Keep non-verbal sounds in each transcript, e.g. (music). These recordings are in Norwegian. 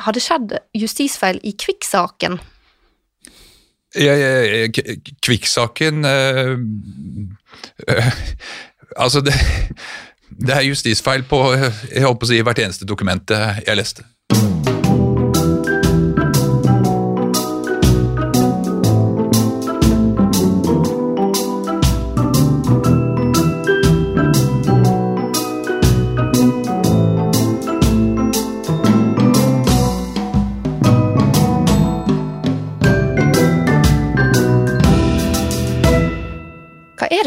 har det skjedd justisfeil i Kvikk-saken? Ja, ja, K- Kvikk-saken eh, eh, Altså, det, det er justisfeil på jeg håper å si, hvert eneste dokument jeg leste.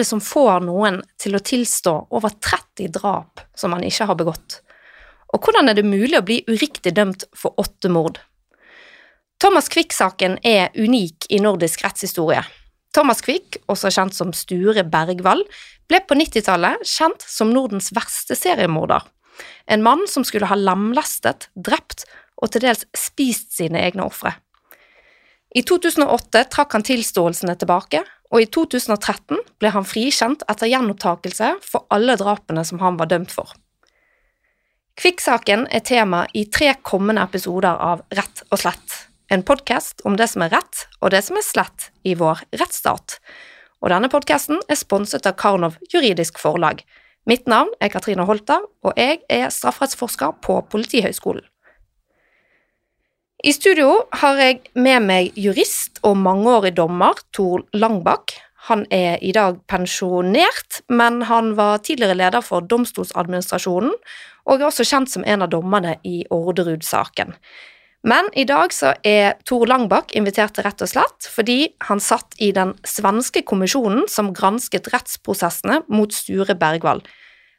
Som får noen til å tilstå over 30 drap som man ikke har begått? Og hvordan er det mulig å bli uriktig dømt for åtte mord? Thomas Quick-saken er unik i nordisk rettshistorie. Thomas Quick, også kjent som Sture Bergwall, ble på 90-tallet kjent som Nordens verste seriemorder. En mann som skulle ha lamlastet, drept og til dels spist sine egne ofre. I 2008 trakk han tilståelsene tilbake, og i 2013 ble han frikjent etter gjenopptakelse for alle drapene som han var dømt for. Kvikk-saken er tema i tre kommende episoder av Rett og slett, en podkast om det som er rett og det som er slett i vår rettsstat. Og denne podkasten er sponset av Karnov juridisk forlag. Mitt navn er Katrine Holter, og jeg er strafferettsforsker på Politihøgskolen. I studio har jeg med meg jurist og mangeårig dommer Tor Langbakk. Han er i dag pensjonert, men han var tidligere leder for Domstoladministrasjonen, og er også kjent som en av dommerne i Orderud-saken. Men i dag så er Tor Langbakk invitert Rett og slett fordi han satt i den svenske kommisjonen som gransket rettsprosessene mot Sture Bergwall.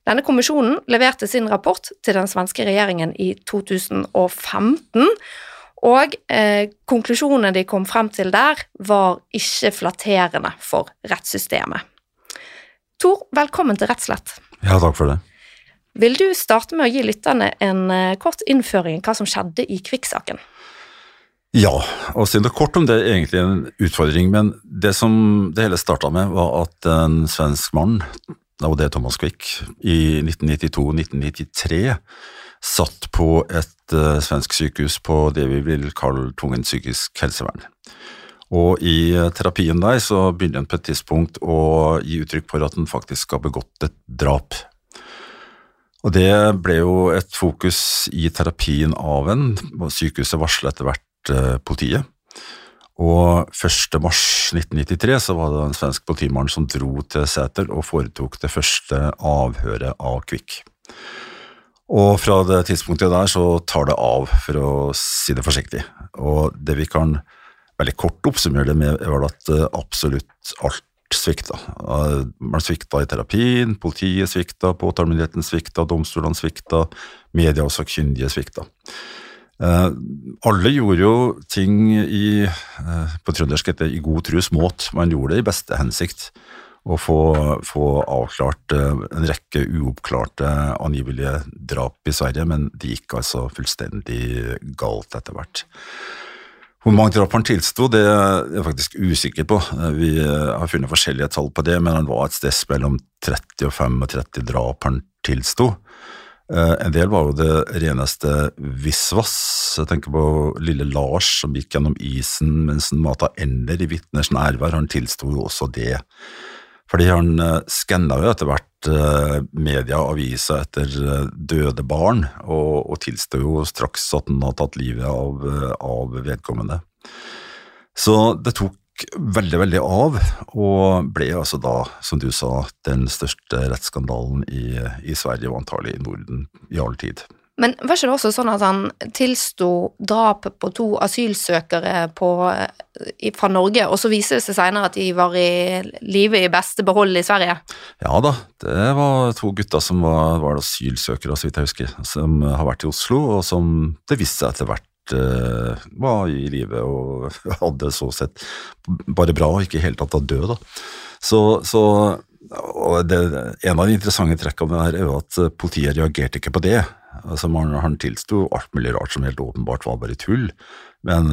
Denne kommisjonen leverte sin rapport til den svenske regjeringen i 2015, og eh, konklusjonene de kom frem til der, var ikke flatterende for rettssystemet. Tor, velkommen til Rettslett. Ja, takk for det. Vil du starte med å gi lytterne en eh, kort innføring i hva som skjedde i Kvikk-saken? Ja, og si noe kort om det er egentlig en utfordring, men det som det hele starta med, var at en svensk mann, og det er Thomas Quick, i 1992-1993 satt på et uh, svensk sykehus på det vi vil kalle tvungent psykisk helsevern. Og i uh, terapien der så begynner han på et tidspunkt å gi uttrykk for at han faktisk har begått et drap. Og det ble jo et fokus i terapien av en, og sykehuset varslet etter hvert uh, politiet. Og 1. mars 1993 så var det en svensk politimann som dro til Sæter og foretok det første avhøret av Kvikk. Og fra det tidspunktet der så tar det av, for å si det forsiktig. Og det vi kan veldig kort oppsummere det med, er at absolutt alt svikta. Man svikta i terapien, politiet svikta, påtalemyndigheten svikta, domstolene svikta, media og sakkyndige svikta. Uh, alle gjorde jo ting i, på trøndersk heter i god tru smått, man gjorde det i beste hensikt. Å få, få avklart uh, en rekke uoppklarte angivelige drap i Sverige, men det gikk altså fullstendig galt etter hvert. Hvor mange drap han tilsto, det er jeg faktisk usikker på. Vi har funnet forskjellige tall på det, men han var et sted mellom 30 og 35 drap han tilsto. En del var jo det reneste visvas. Jeg tenker på lille Lars som gikk gjennom isen mens han mata ender i vitners nærvær. Han tilsto jo også det. Fordi han skanna jo etter hvert media og aviser etter døde barn, og, og tilsto jo straks at han hadde tatt livet av, av vedkommende. Så det tok veldig, veldig av, og ble altså da, som du sa, den største rettsskandalen i, i Sverige og antagelig i Norden i all tid. Men var ikke det også sånn at han tilsto drap på to asylsøkere på, fra Norge, og så viser det seg senere at de var i live i beste behold i Sverige? Ja da, det var to gutter som var, var asylsøkere, så vidt jeg husker, som har vært i Oslo, og som det viste seg etter hvert var i live og (laughs) hadde så sett bare bra, og ikke helt tatt død. Da. Så, så det, En av de interessante trekkene her er jo at politiet reagerte ikke på det. Altså man, Han tilsto alt mulig rart som helt åpenbart var bare tull, men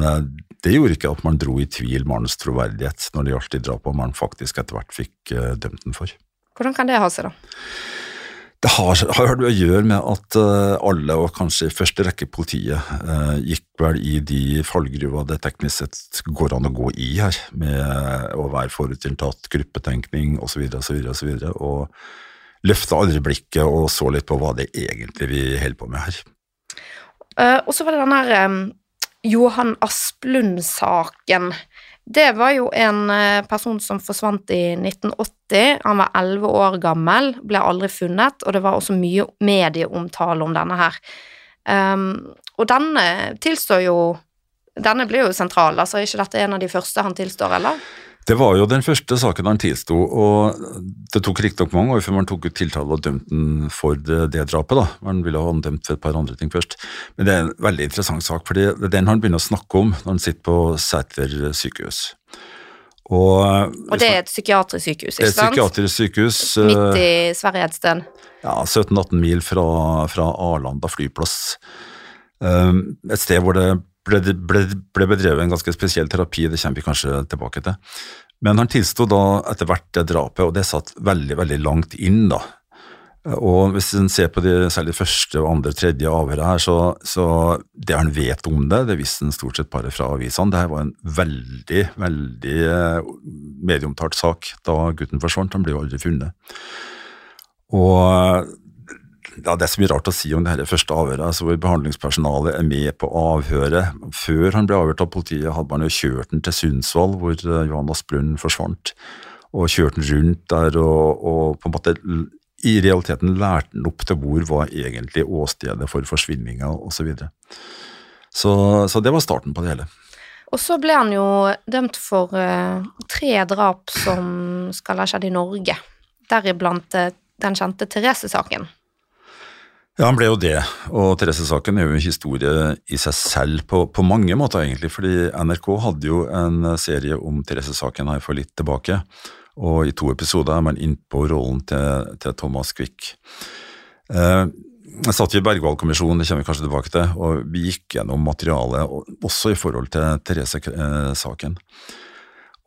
det gjorde ikke at man dro i tvil mannens troverdighet når det gjaldt de drapene man faktisk etter hvert fikk dømt den for. Hvordan kan det ha seg, da? Det har, har å gjøre med at uh, alle, og kanskje i første rekke politiet, gikk vel i de fallgruva det teknisk sett går an å gå i her, med å være forutinntatt, gruppetenkning osv., osv., osv., og løfta aldri blikket og så litt på hva det egentlig vi holder på med her. Uh, og så var det den her um, Johan Asplund-saken. Det var jo en eh, person som forsvant i 1980. Han var elleve år gammel, ble aldri funnet, og det var også mye medieomtale om denne her. Um, og denne tilstår jo Denne blir jo sentral, altså er ikke dette en av de første han tilstår, eller? Det var jo den første saken han tilsto, og det tok riktignok mange år før man tok ut tiltale og dømte den for det, det, drapet. da. Man ville ha han dømt for et par andre ting først. Men det er en veldig interessant sak, for det er den han begynner å snakke om når han sitter på Sæter sykehus. Og, og, det er et psykiatrisk sykehus, ikke sant? Det er et psykiatrisk sykehus. Midt i Sverige et sted? Ja, 17-18 mil fra, fra Arlanda flyplass. Um, et sted hvor det ble, ble, ble, bedrevet en ganske spesiell terapi, det kommer vi kanskje tilbake til. Men han tilsto da etter hvert det drapet, og det satt veldig, veldig langt inn, da. Og hvis en ser på de særlig første, andre, tredje avhøret her, så, så det han vet om det, det visste han stort sett bare fra avisene. Det her var en veldig, veldig eh, medieomtalt sak da gutten forsvant. Han ble jo aldri funnet. Og ja, Det er så mye rart å si om det her første avhøret. altså hvor Behandlingspersonalet er med på avhøret. Før han ble avhørt av politiet, hadde man jo kjørt han til Sundsvall, hvor eh, Johan Asplund forsvant. Og kjørt han rundt der og, og, på en måte i realiteten lærte han opp til hvor var egentlig åstedet for forsvinninga osv. Så, videre. så Så det var starten på det hele. Og så ble han jo dømt for uh, tre drap som skal ha skjedd i Norge, deriblant uh, den kjente Therese-saken. Ja, han ble jo det, og Therese-saken er jo en historie i seg selv på, på, mange måter, egentlig. fordi NRK hadde jo en serie om Therese-saken her for litt tilbake, og i to episoder er man innpå rollen til, til Thomas Quick. Eh, jeg satt i Bergwall-kommisjonen, det kommer vi kanskje tilbake til, og vi gikk gjennom materialet også i forhold til Therese-saken.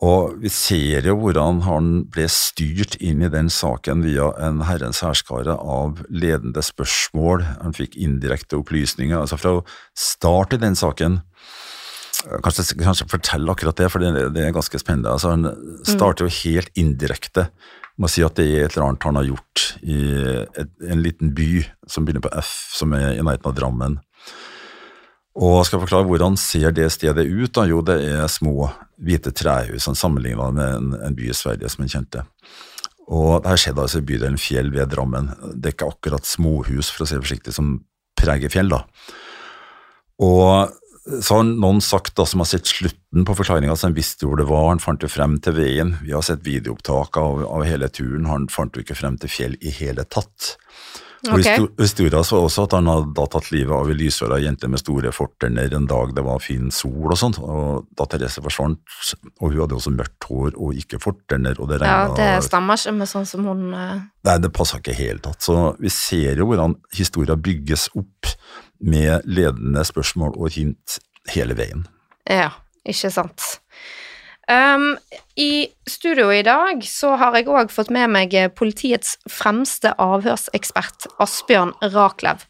Og vi ser jo hvordan han ble styrt inn i den saken via en herrens hærskare av ledende spørsmål. Han fikk indirekte opplysninger. altså Fra å starte den saken Kanskje, kanskje fortelle akkurat det, for det, det er ganske spennende. Altså, han starter jo helt indirekte med å si at det er et eller annet han har gjort i et, en liten by som begynner på F, som er i nærheten av Drammen. Og skal forklare hvordan ser det stedet ut. da? Jo, det er små, hvite trehus sammenlignet med en, en, by i Sverige som en kjente. Og det her skjedde altså i bydelen Fjell ved Drammen. Det er ikke akkurat småhus, for å si det forsiktig, som preger Fjell. da. Og så har noen sagt da, som har sett slutten på forklaringa, så han visste hvor det var. Han fant jo frem til veien. Vi har sett videoopptak av, av hele turen. Han fant jo ikke frem til Fjell i hele tatt. Okay. Og Historia så også at han hadde tatt livet av ei lyshåra jente med store fortenner en dag det var fin sol og sånt. Og da Therese forsvant, og hun hadde også mørkt hår og ikke fortenner og det regna Ja, det stemmer ikke med sånn som hun uh... Nei, det passa ikke i hele tatt. Så vi ser jo hvordan historia bygges opp med ledende spørsmål og hint hele veien. Ja, ikke sant. Um, I studio i dag så har jeg òg fått med meg politiets fremste avhørsekspert, Asbjørn Raklev.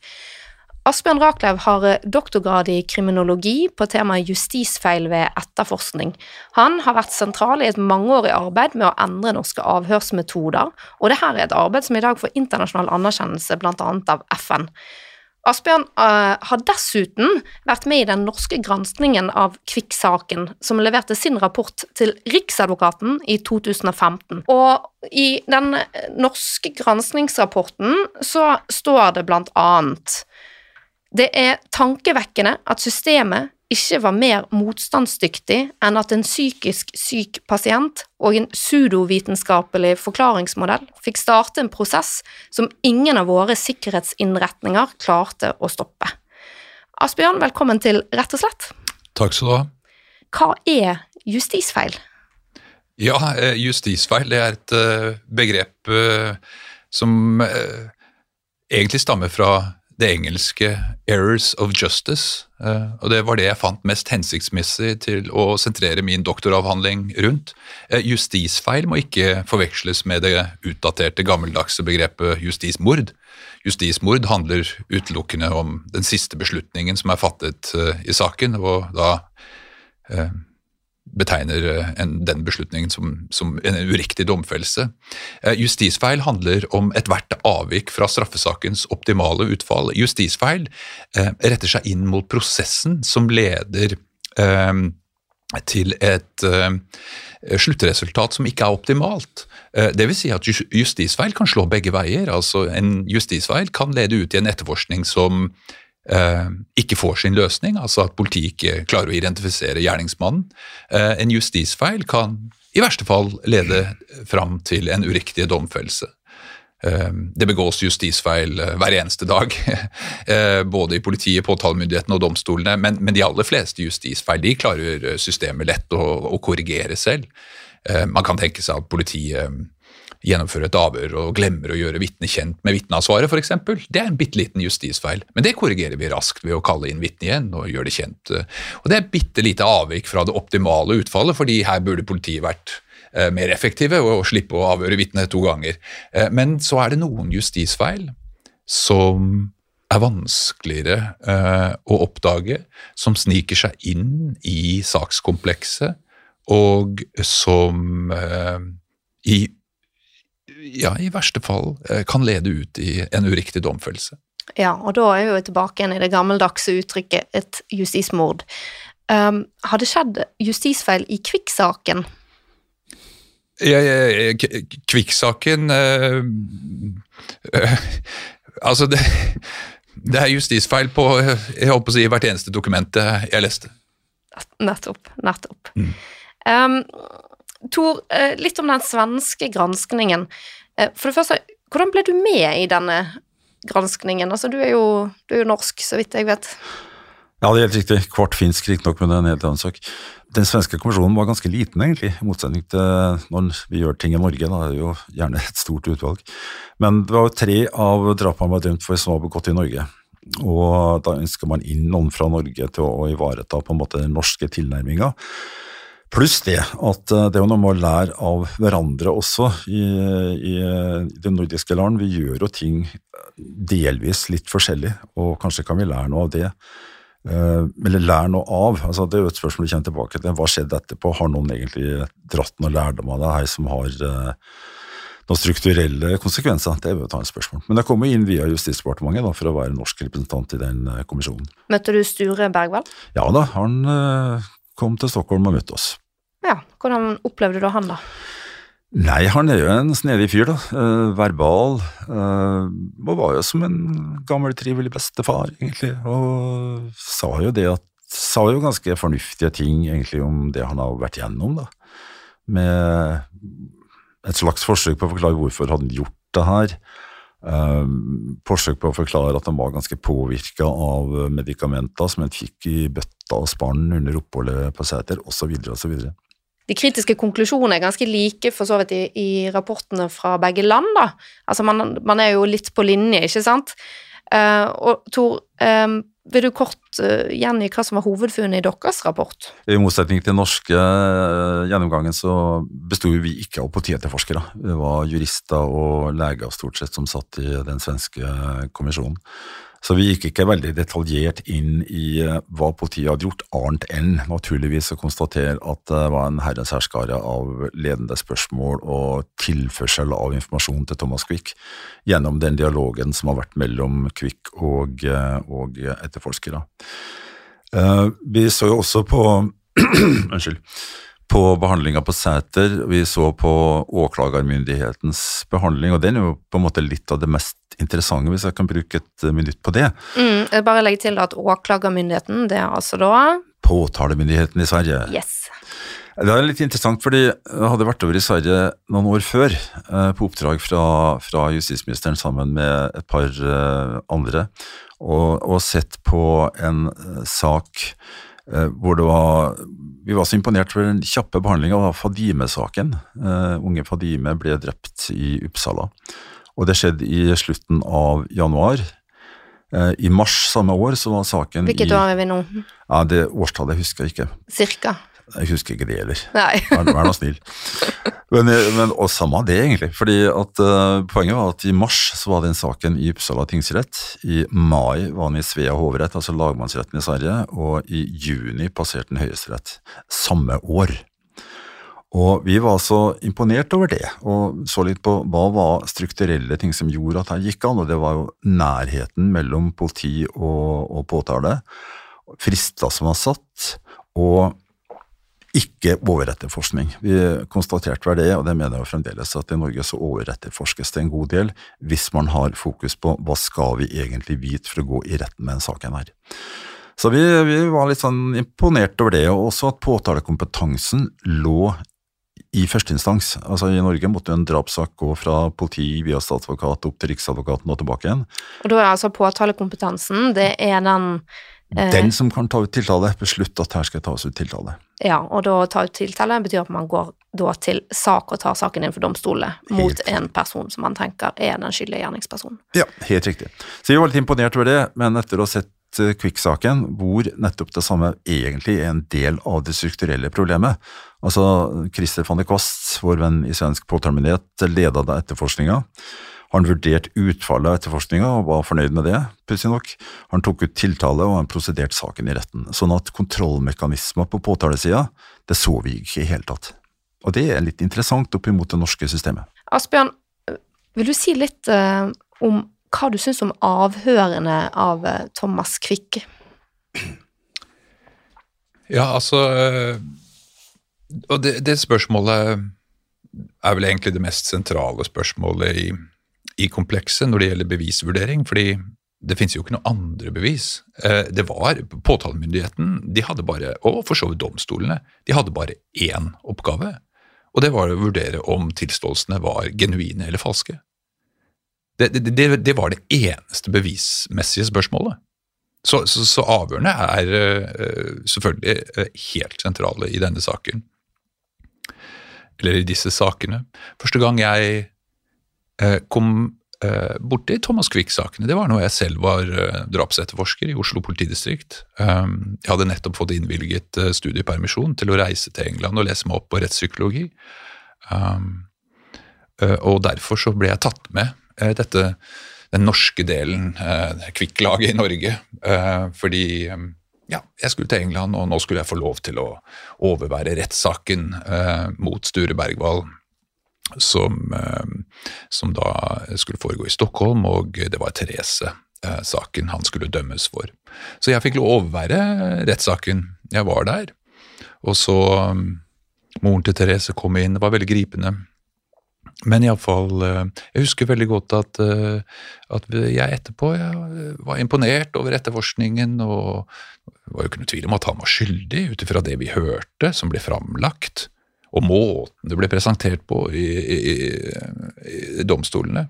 Asbjørn Raklev har doktorgrad i kriminologi på temaet justisfeil ved etterforskning. Han har vært sentral i et mangeårig arbeid med å endre norske avhørsmetoder, og dette er et arbeid som i dag får internasjonal anerkjennelse bl.a. av FN. Asbjørn uh, har dessuten vært med i den norske granskningen av Kvikk-saken, som leverte sin rapport til Riksadvokaten i 2015. Og i den norske granskningsrapporten så står det blant annet det er tankevekkende at systemet ikke var mer motstandsdyktig enn at en psykisk syk pasient og en pseudovitenskapelig forklaringsmodell fikk starte en prosess som ingen av våre sikkerhetsinnretninger klarte å stoppe. Asbjørn, velkommen til Rett og slett. Takk skal du ha. Hva er justisfeil? Ja, eh, justisfeil det er et eh, begrep eh, som egentlig stammer fra det engelske 'errors of justice'. Uh, og Det var det jeg fant mest hensiktsmessig til å sentrere min doktoravhandling rundt. Uh, justisfeil må ikke forveksles med det utdaterte, gammeldagse begrepet justismord. Justismord handler utelukkende om den siste beslutningen som er fattet uh, i saken, og da betegner eh, en, den beslutningen som, som, en uriktig domfellelse. Eh, justisfeil handler om ethvert avvik fra straffesakens optimale utfall. Justisfeil eh, retter seg inn mot prosessen som leder eh, til et eh, sluttresultat som ikke er optimalt. Det vil si at justisfeil kan slå begge veier. altså En justisfeil kan lede ut i en etterforskning som ikke får sin løsning, altså at politiet ikke klarer å identifisere gjerningsmannen. Eh, en justisfeil kan i verste fall lede fram til en uriktig domfellelse. Eh, det begås justisfeil eh, hver eneste dag, (laughs) eh, både i politiet, påtalemyndighetene og domstolene, men, men, de aller fleste justisfeil de klarer systemet lett å, å korrigere selv. Man kan tenke seg at politiet gjennomføre et avhør og glemmer å gjøre vitnet kjent med vitneansvaret f.eks. Det er en bitte liten justisfeil, men det korrigerer vi raskt ved å kalle inn vitnet igjen og gjøre det kjent. Og Det er bitte lite avvik fra det optimale utfallet, fordi her burde politiet vært eh, mer effektive og slippe å avhøre vitnet to ganger. Eh, men så er det noen justisfeil som er vanskeligere eh, å oppdage, som sniker seg inn i sakskomplekset, og som i ja, i verste fall eh, kan lede ut i en uriktig domfellelse. Ja, og da er vi jo tilbake igjen i det gammeldagse uttrykket et justismord. Um, har det skjedd justisfeil i Kvikk-saken? Ja, ja, Kvikk-saken uh, uh, Altså, det, det, er justisfeil på jeg håper å si, hvert eneste dokument jeg leste. Nettopp. Nettopp. Mm. Um, Tor, eh, litt om den svenske granskningen. Eh, for det første, hvordan ble du med i denne granskningen? Altså, du er jo, du er jo norsk, så vidt jeg vet. Ja, det er helt riktig. Kvart finsk, riktignok, men det er en helt annen sak. Den svenske kommisjonen var ganske liten, egentlig, i motsetning til når vi gjør ting i Norge. Da er det jo gjerne et stort utvalg. Men det var jo tre av drapene var dømt for som var begått i Norge. Og da ønsker man inn noen fra Norge til å ivareta på en måte den norske tilnærminga. Pluss det at eh, det er noe med å lære av hverandre også i, i, det nordiske land. Vi gjør jo ting delvis litt forskjellig, og kanskje kan vi lære noe av det. Eh, eller lære noe av. altså Det er jo et spørsmål vi kommer tilbake til. Hva skjedde etterpå? Har noen egentlig dratt noe lærdom av det her som har noen strukturelle konsekvenser? Det er jo et annet spørsmål. Men jeg kom inn via Justisdepartementet da, for å være norsk representant i den kommisjonen. Møtte du Sture Bergwall? Ja da, han kom til Stockholm og møtte oss. Ja, Hvordan opplevde du han, da? Nei, han er jo en snedig fyr, da. Eh, verbal. Eh, og var jo som en gammel, trivelig bestefar, egentlig. Og sa jo det at Sa jo ganske fornuftige ting, egentlig, om det han har vært gjennom, da. Med et slags forsøk på å forklare hvorfor han hadde gjort det her. Um, forsøk på å forklare at han var ganske påvirka av medikamenter som han fikk i bøtta og spann under oppholdet på Sæter, osv., osv. De kritiske konklusjonene er ganske like for så vidt i, i rapportene fra begge land. da. Altså man, man, er jo litt på linje, ikke sant. Uh, og Tor, um, vil du kort uh, gjengi hva som var hovedfunnet i deres rapport? I motsetning til den norske uh, gjennomgangen så besto vi ikke av politietterforskere. Det var jurister og leger stort sett som satt i den svenske kommisjonen. Så vi gikk ikke veldig detaljert inn i uh, hva politiet hadde gjort, annet enn naturligvis å konstatere at det var en herrens herskare av ledende spørsmål og tilførsel av informasjon til Thomas Quick gjennom den dialogen som har vært mellom Quick og, uh, og etterforskere. Uh, vi så jo også på (clears throat) Unnskyld på behandlinga på Sæter, vi så på åklagermyndighetens behandling, og den er jo på en måte litt av det mest interessante, hvis jeg kan bruke et eh, minutt på det. Mm, jeg bare legger til at åklagermyndigheten, det er altså da Påtalemyndigheten i Sverige. Yes. Det er litt interessant, fordi jeg hadde vært over i Sverige noen år før eh, på oppdrag fra, fra, justisministeren sammen med et par eh, andre, og, og sett på en sak hvor det var Vi var så imponert over den kjappe behandlinga av Fadime-saken. unge Fadime ble drept i Uppsala. Og det skjedde i slutten av januar. Eh, I mars samme år så var saken Hvilket i år er vi nå? Ja, Det årstallet husker jeg ikke. Cirka? Jeg husker ikke det heller. Vær, vær nå snill. (laughs) Men, men, og samme det, egentlig. fordi at uh, Poenget var at i mars så var den saken i Uppsala tingsrett. I mai var den i Svea hovrett, altså lagmannsretten i Sverige. Og i juni passerte den Høyesterett. Samme år. Og vi var så imponert over det, og så litt på hva var strukturelle ting som gjorde at det gikk an, og det var jo nærheten mellom politi og, og påtale, frister som var satt, og ikke overetterforskning. Vi konstaterte vel det, og det mener jeg fremdeles, at i Norge så overetterforskes det en god del hvis man har fokus på hva skal vi egentlig vite for å gå i retten med den saken her. Så vi, vi var litt sånn imponert over det, og også at påtalekompetansen lå i førsteinstans. Altså I Norge måtte en drapssak gå fra politi via statsadvokat opp til Riksadvokaten og tilbake igjen. Og da er altså påtalekompetansen, det er den Den som kan ta ut tiltale, beslutter at her skal tas ut tiltale. Ja, og da ta ut tiltale betyr at man går da til sak og tar saken inn for domstolene mot en person som man tenker er den skyldige gjerningspersonen. Ja, helt riktig. Så vi var litt imponert over det, men etter å ha sett eh, Kvikk-saken, hvor nettopp det samme egentlig er en del av det strukturelle problemet. Altså, Christer van de Kost, vår venn i svensk påtalemyndighet, leda da etterforskninga. Han vurderte utfallet av etterforskninga og var fornøyd med det, pussig nok. Han tok ut tiltale og han prosederte saken i retten. Sånn at kontrollmekanismer på påtalesida, det så vi ikke i hele tatt. Og det er litt interessant opp imot det norske systemet. Asbjørn, vil du si litt uh, om hva du syns om avhørene av uh, Thomas Quick? Ja, altså uh, Og det, det spørsmålet er vel egentlig det mest sentrale spørsmålet i, i komplekset når det gjelder bevisvurdering, fordi det finnes jo ikke noe andre bevis. Eh, Det var Påtalemyndigheten de hadde bare, og for så vidt domstolene, de hadde bare én oppgave. Og det var å vurdere om tilståelsene var genuine eller falske. Det, det, det, det var det eneste bevismessige spørsmålet. Så, så, så avhørene er eh, selvfølgelig eh, helt sentrale i denne saken. Eller i disse sakene. Første gang jeg kom eh, borti Thomas Quick-sakene, det var når jeg selv var eh, drapsetterforsker i Oslo politidistrikt. Um, jeg hadde nettopp fått innvilget eh, studiepermisjon til å reise til England og lese meg opp på rettspsykologi. Um, eh, og derfor så ble jeg tatt med eh, dette, den norske delen, eh, Kvikk-laget i Norge, eh, fordi eh, ja, jeg skulle til England, og nå skulle jeg få lov til å overvære rettssaken eh, mot Sture Bergwall, som, eh, som da skulle foregå i Stockholm, og det var Therese-saken han skulle dømmes for. Så jeg fikk lov å overvære rettssaken. Jeg var der. Og så eh, Moren til Therese kom inn, det var veldig gripende. Men iallfall Jeg husker veldig godt at, eh, at jeg etterpå jeg var imponert over etterforskningen, og det var jo ikke noe tvil om at han var skyldig, ut ifra det vi hørte som ble framlagt, og måten det ble presentert på i, i, i, domstolene.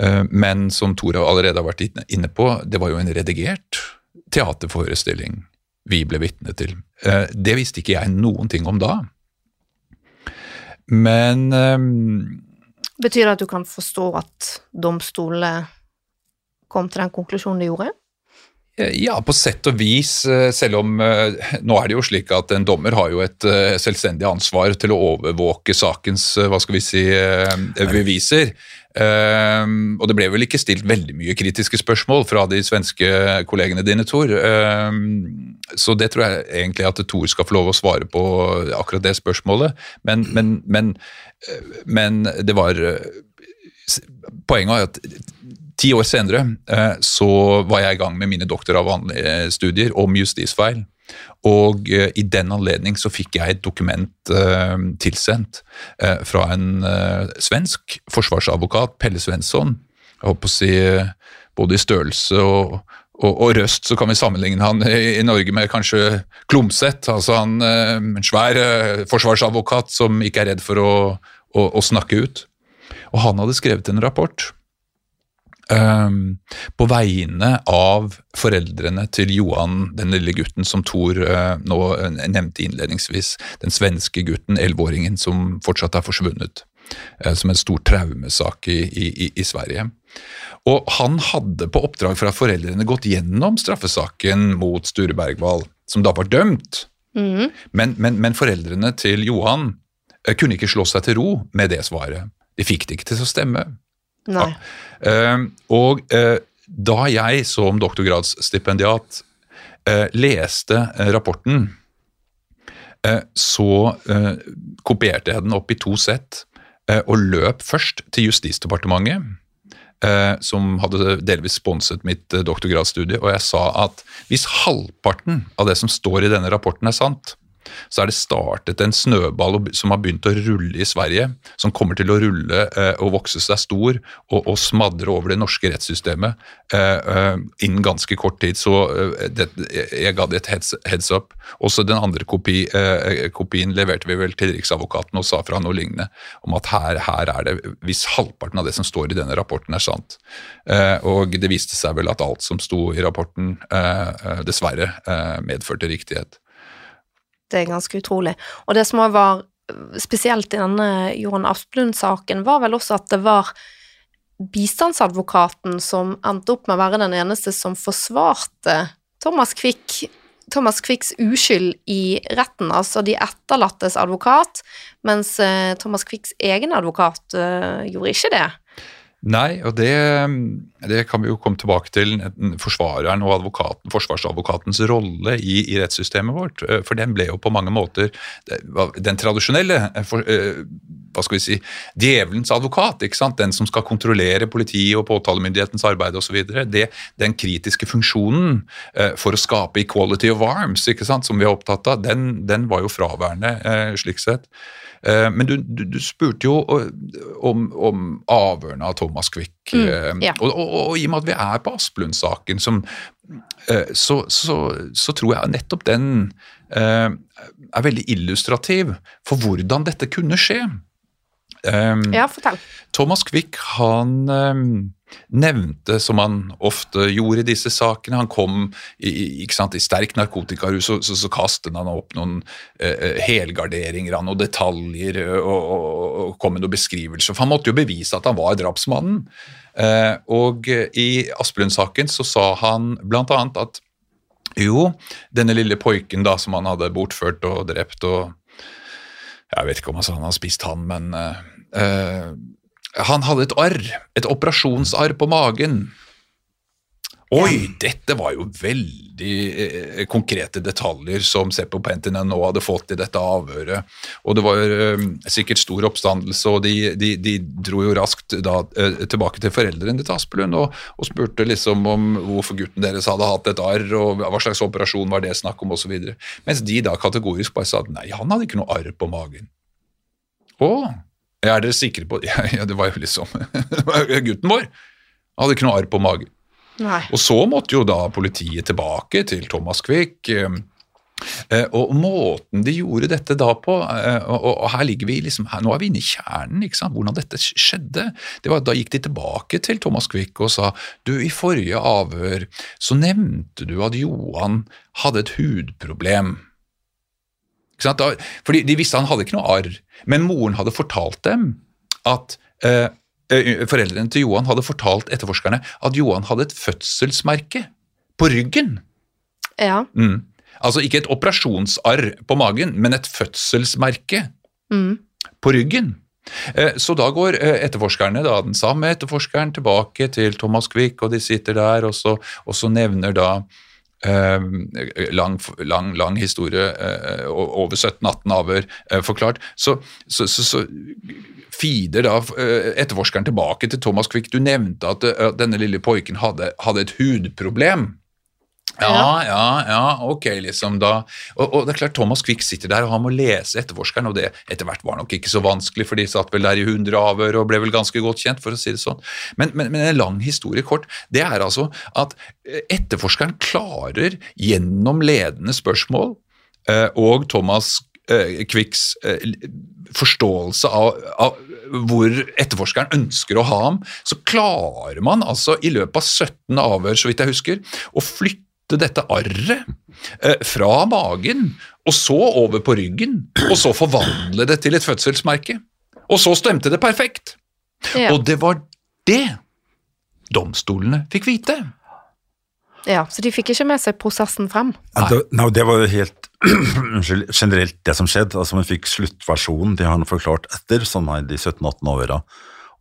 Eh, Men som Tora allerede har vært inne på, det var jo en redigert teaterforestilling vi ble vitne til. Eh, Det visste ikke jeg noen ting om da. Men eh, Betyr det at du kan forstå at domstolene kom til den konklusjonen de gjorde? Ja, på sett og vis, eh, selv om eh, nå er det jo slik at en dommer har jo et eh, selvstendig ansvar til å overvåke sakens eh, hva skal vi si, eh, beviser. Eh, og det ble vel ikke stilt veldig mye kritiske spørsmål fra de svenske kollegene dine, Tor. Eh, så det tror jeg egentlig at Tor skal få lov å svare på akkurat det spørsmålet. Men, men, men, eh, men det var eh, Poenget er at Ti år senere eh, så var jeg i gang med mine doktoravhandlingsstudier om justisfeil. Og eh, i den anledning så fikk jeg et dokument eh, tilsendt fra en svensk forsvarsadvokat, Pelle Svensson. Jeg på å si både i størrelse og, og, og røst så kan vi sammenligne han i, i Norge med kanskje Klomsæt. Altså han, en svær forsvarsadvokat som ikke er redd for å, å, å snakke ut. Og han hadde skrevet en rapport Ehm, på vegne av foreldrene til Johan, den lille gutten som Thor uh, nå eh, nevnte innledningsvis, den svenske gutten, elleveåringen som fortsatt er forsvunnet. uh, som en stor traumesak i, i, i Sverige. Og han hadde på oppdrag fra foreldrene gått gjennom straffesaken mot Sture Bergwall, som da var dømt. mm. Men, men, men foreldrene til Johan kunne ikke slå seg til ro med det svaret. De fikk det ikke til å stemme. Nei. Eh, og eh, da jeg som doktorgradsstipendiat eh, leste eh, rapporten, så kopierte jeg den opp i to sett og løp først til Justisdepartementet, som hadde delvis sponset mitt doktorgradsstudie, og jeg sa at hvis halvparten av det som står i denne rapporten er sant, så er det startet en snøball som har begynt å rulle i Sverige, som kommer til å rulle eh, og vokse seg stor og, og smadre over det norske rettssystemet eh, eh, innen ganske kort tid. Så det, jeg ga det et heads, heads up. Også den andre kopi, kopien leverte vi vel til Riksadvokaten og sa fra noe lignende om at her, her er det, hvis halvparten av det som står i denne rapporten er sant. Og det viste seg vel at alt som sto i rapporten dessverre medførte riktighet. Det er ganske utrolig. Og det som var spesielt i denne Johan Asplund-saken, var vel også at det var bistandsadvokaten som endte opp med å være den eneste som forsvarte Thomas Quick Thomas Quicks uskyld i retten, altså de etterlattes advokat, mens eh, Thomas Quicks egen advokat eh, gjorde ikke det. Nei, og det, det kan vi jo komme tilbake til. Forsvareren og advokaten, forsvarsadvokatens rolle i, i rettssystemet vårt. eh, For den ble jo på mange måter den tradisjonelle for, eh, hva skal vi si, djevelens advokat. ikke sant? Den som skal kontrollere politiet og påtalemyndighetens arbeid osv. Den kritiske funksjonen eh, for å skape equality of arms, ikke sant? som vi er opptatt av, den, den var jo fraværende eh, slik sett. Eh, Men du, du, du spurte jo eh, om, om avhørene av Thomas Quick. Mm, eh, ja. og, og, og i og med at vi er på Asplund-saken, som, eh, så, så, så tror jeg nettopp den er veldig illustrativ for hvordan dette kunne skje. Eh, Ja, fortell. Thomas Quick han um, nevnte, som han ofte gjorde i disse sakene Han kom i, sant, i sterk narkotikarus, så, så, så kastet han opp noen eh, helgarderinger noen detaljer eh, og, og, og kom med noen beskrivelser. For han måtte jo bevise at han var drapsmannen. Eh, og i Asplund-saken så sa han annet at jo, denne lille poiken da som han hadde bortført og drept og Jeg vet ikke om han sa han hadde spist han, men eh, eh, han hadde et arr, et operasjonsarr på magen. Oi, dette var jo veldig eh, konkrete detaljer som Seppo Pentinen nå hadde fått i dette avhøret. Og det var eh, sikkert stor oppstandelse, og de, de, de dro jo raskt da eh, tilbake til foreldrene til Aspelund og, og spurte liksom om hvorfor gutten deres hadde hatt et arr, og hva slags operasjon var det snakk om, osv. Mens de da kategorisk bare sa at nei, han hadde ikke noe arr på magen. Å, er dere sikre på (laughs) Ja, ja det var jo liksom (laughs) Gutten vår hadde ikke noe arr på magen. Nei. Og så måtte jo da politiet tilbake til Thomas Quick. eh, eh, Og måten de gjorde dette da på, eh, og og her ligger vi liksom, her, nå er vi inne i kjernen, ikke sant, hvordan dette skjedde. Det var, da gikk de tilbake til Thomas Quick og sa du, i forrige avhør så nevnte du at Johan hadde et hudproblem. Fordi De visste han hadde ikke noe arr, men moren hadde fortalt dem at eh, eh, Foreldrene til Johan hadde fortalt etterforskerne at Johan hadde et fødselsmerke på ryggen. Ja. Mm. Altså ikke et operasjonsarr på magen, men et fødselsmerke Mm. på ryggen. Eh, Så da går eh, etterforskerne, da, den samme etterforskeren tilbake til Thomas Quick, og de sitter der, og så, og så nevner da lang, lang, lang historie, eh, over 17-18 avhør eh, forklart. Så, så, så, så feeder da eh, etterforskeren tilbake til Thomas Quick. Du nevnte eh, at denne lille poiken hadde, hadde et hudproblem. Ja, ja, ja, ok, liksom da. Og, og det er klart, Thomas Quick sitter der, og han må lese etterforskeren, og det etter hvert var nok ikke så vanskelig, for de satt vel der i 100 avhør og ble vel ganske godt kjent, for å si det sånn. Men, men, men en lang historie kort, det er altså at eh, etterforskeren klarer gjennom ledende spørsmål eh, og Thomas eh, Quicks forståelse av, av hvor etterforskeren ønsker å ha ham, så klarer man altså i løpet av 17 avhør, så vidt jeg husker, å flytte dette arret eh, fra magen og så over på ryggen, og så forvandle det til et fødselsmerke. Og så stemte det perfekt. Ja. Og det var det domstolene fikk vite. ja, så de fikk ikke med seg prosessen frem. Ja, det, nei, det var jo helt (clears throat) unnskyld, generelt det som skjedde. Altså, Man fikk sluttversjonen, de har han forklart etter, sånn i de 17-18 åra.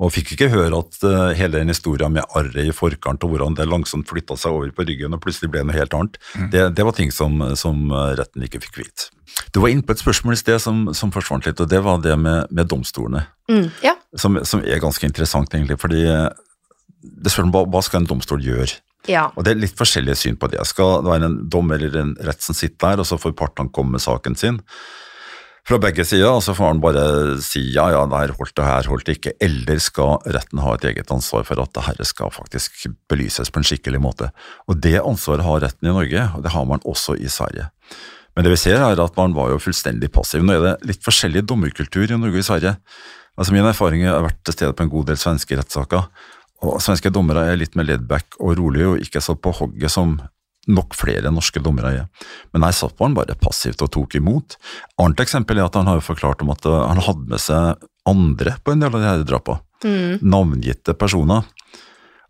Og fikk ikke høre at uh, hele den historien med arret i forkant, og hvordan det langsomt flytta seg over på ryggen og plutselig ble noe helt annet, det, det var ting som, som eh, retten ikke fikk vite. Du var inne på et spørsmål i sted som, som forsvant litt, og det var det med, med domstolene. Mm. Ja. Som, som er ganske interessant, egentlig. fordi eh, det spør om hva, hva skal en domstol gjøre? ja. Og det er litt forskjellige syn på det. Skal det være en dommer eller en rett som sitter der, og så får partene komme med saken sin fra begge sider, og så får han bare si ja, ja, det her holdt det, her holdt det ikke, eller skal retten ha et eget ansvar for at det her skal faktisk belyses på en skikkelig måte. Og det ansvaret har retten i Norge, og det har man også i Sverige. Men det vi ser er at man var jo fullstendig passiv. Nå er det litt forskjellig dommerkultur i Norge og i Sverige. Altså Min erfaring har vært til stede på en god del svenske rettssaker, og svenske dommere er litt mer laidback og rolig og ikke så på hogget som nok flere norske dommere er. Men her satt han bare passivt og tok imot. Annet eksempel er at han har jo forklart om at uh, han hadde med seg andre på en del av de her drapene. Navngitte personer.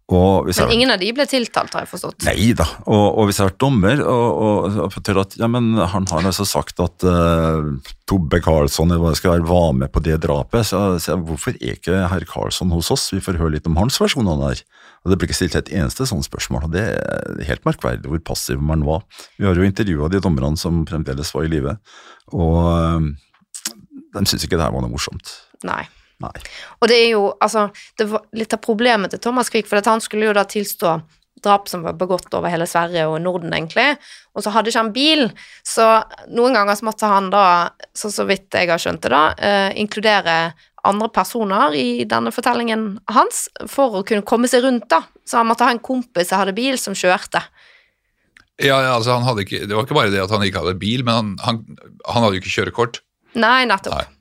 Hvis jeg- Men ingen av de ble tiltalt, har jeg forstått. Nei da, og, og hvis jeg har vært dommer og, og, og at ja, men han har altså sagt at uh, Tobbe Karlsson skal være, var med på det drapet, så jeg hvorfor er ikke herr Karlsson hos oss, vi får høre litt om hans versjon av det her. Og Det ble ikke stilt et eneste sånt spørsmål, og det er helt merkverdig hvor passiv man var. Vi har jo intervjua de dommerne som fremdeles var i live, og uh, de syntes ikke det her var noe morsomt. Nei. Nei. Og det er jo, altså, det var litt av problemet til Thomas Quick, for at han skulle jo da tilstå drap som var begått over hele Sverige og Norden, egentlig, og så hadde ikke han bil, så noen ganger så måtte han da, så, så vidt jeg har skjønt det da, eh, inkludere andre personer i denne fortellingen hans, for å kunne komme seg rundt da, så han måtte ha en kompis som hadde bil som kjørte. Ja, ja, altså han hadde ikke, Det var ikke bare det at han ikke hadde bil, men han, han, han hadde jo ikke kjørekort. Nei, nettopp. Nei.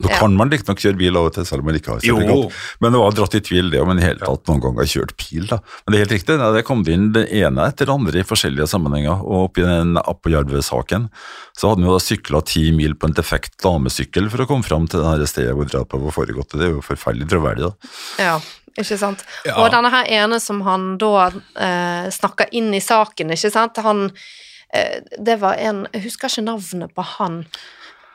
Nå Ja. kan man riktignok kjøre bil av og til, selv om man ikke har sertifikat. Men det var dratt i tvil det om man i hele tatt noen gang har kjørt bil. da. Men det er helt riktig, nei, det kom det inn det ene etter det andre i forskjellige sammenhenger. Og oppi den Appojärve-saken så hadde han jo da sykla ti mil på en defekt damesykkel for å komme fram til det her stedet hvor drapet var foregått. Det er jo forferdelig troverdig. da. Ja, ikke sant. Ja. Og denne her ene som han da eh, snakka inn i saken, ikke sant, han eh, Det var en Jeg husker ikke navnet på han.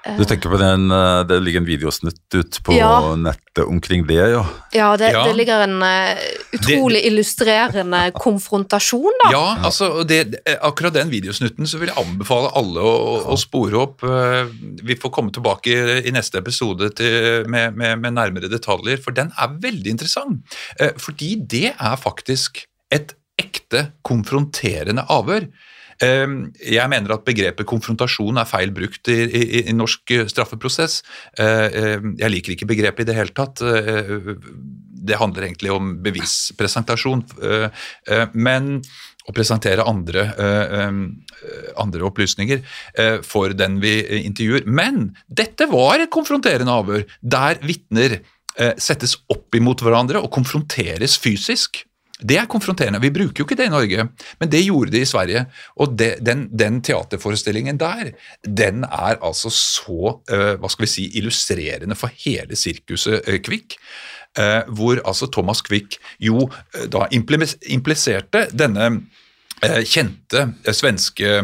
Du tenker på den, eh, Det ligger en videosnutt ut på Ja. nettet omkring det, ja. Ja, det, Ja. det ligger en utrolig utrolig illustrerende (laughs) konfrontasjon, da. Ja, altså, det, akkurat den videosnutten så vil jeg anbefale alle å, å, spore opp. Eh, Vi får komme tilbake i, neste episode til, med, med, med nærmere detaljer, for den er veldig interessant. Eh, Fordi det er faktisk et ekte konfronterende avhør. Eh, Jeg mener at begrepet konfrontasjon er feil brukt i, i, i norsk eh, straffeprosess. Eh, eh, Jeg liker ikke begrepet i det hele tatt. Eh, Det handler egentlig om bevispresentasjon. Men å presentere andre, eh, eh, andre opplysninger for den vi intervjuer. Men dette var et konfronterende avhør, der vitner settes opp imot hverandre og konfronteres fysisk. Det er konfronterende. Vi bruker jo ikke det i Norge, men det gjorde de i Sverige. Og det, den, den teaterforestillingen der, den er altså så uh, hva skal vi si, illustrerende for hele sirkuset uh, Kvikk. Uh, hvor altså Thomas Quick jo da impliserte denne kjente svenske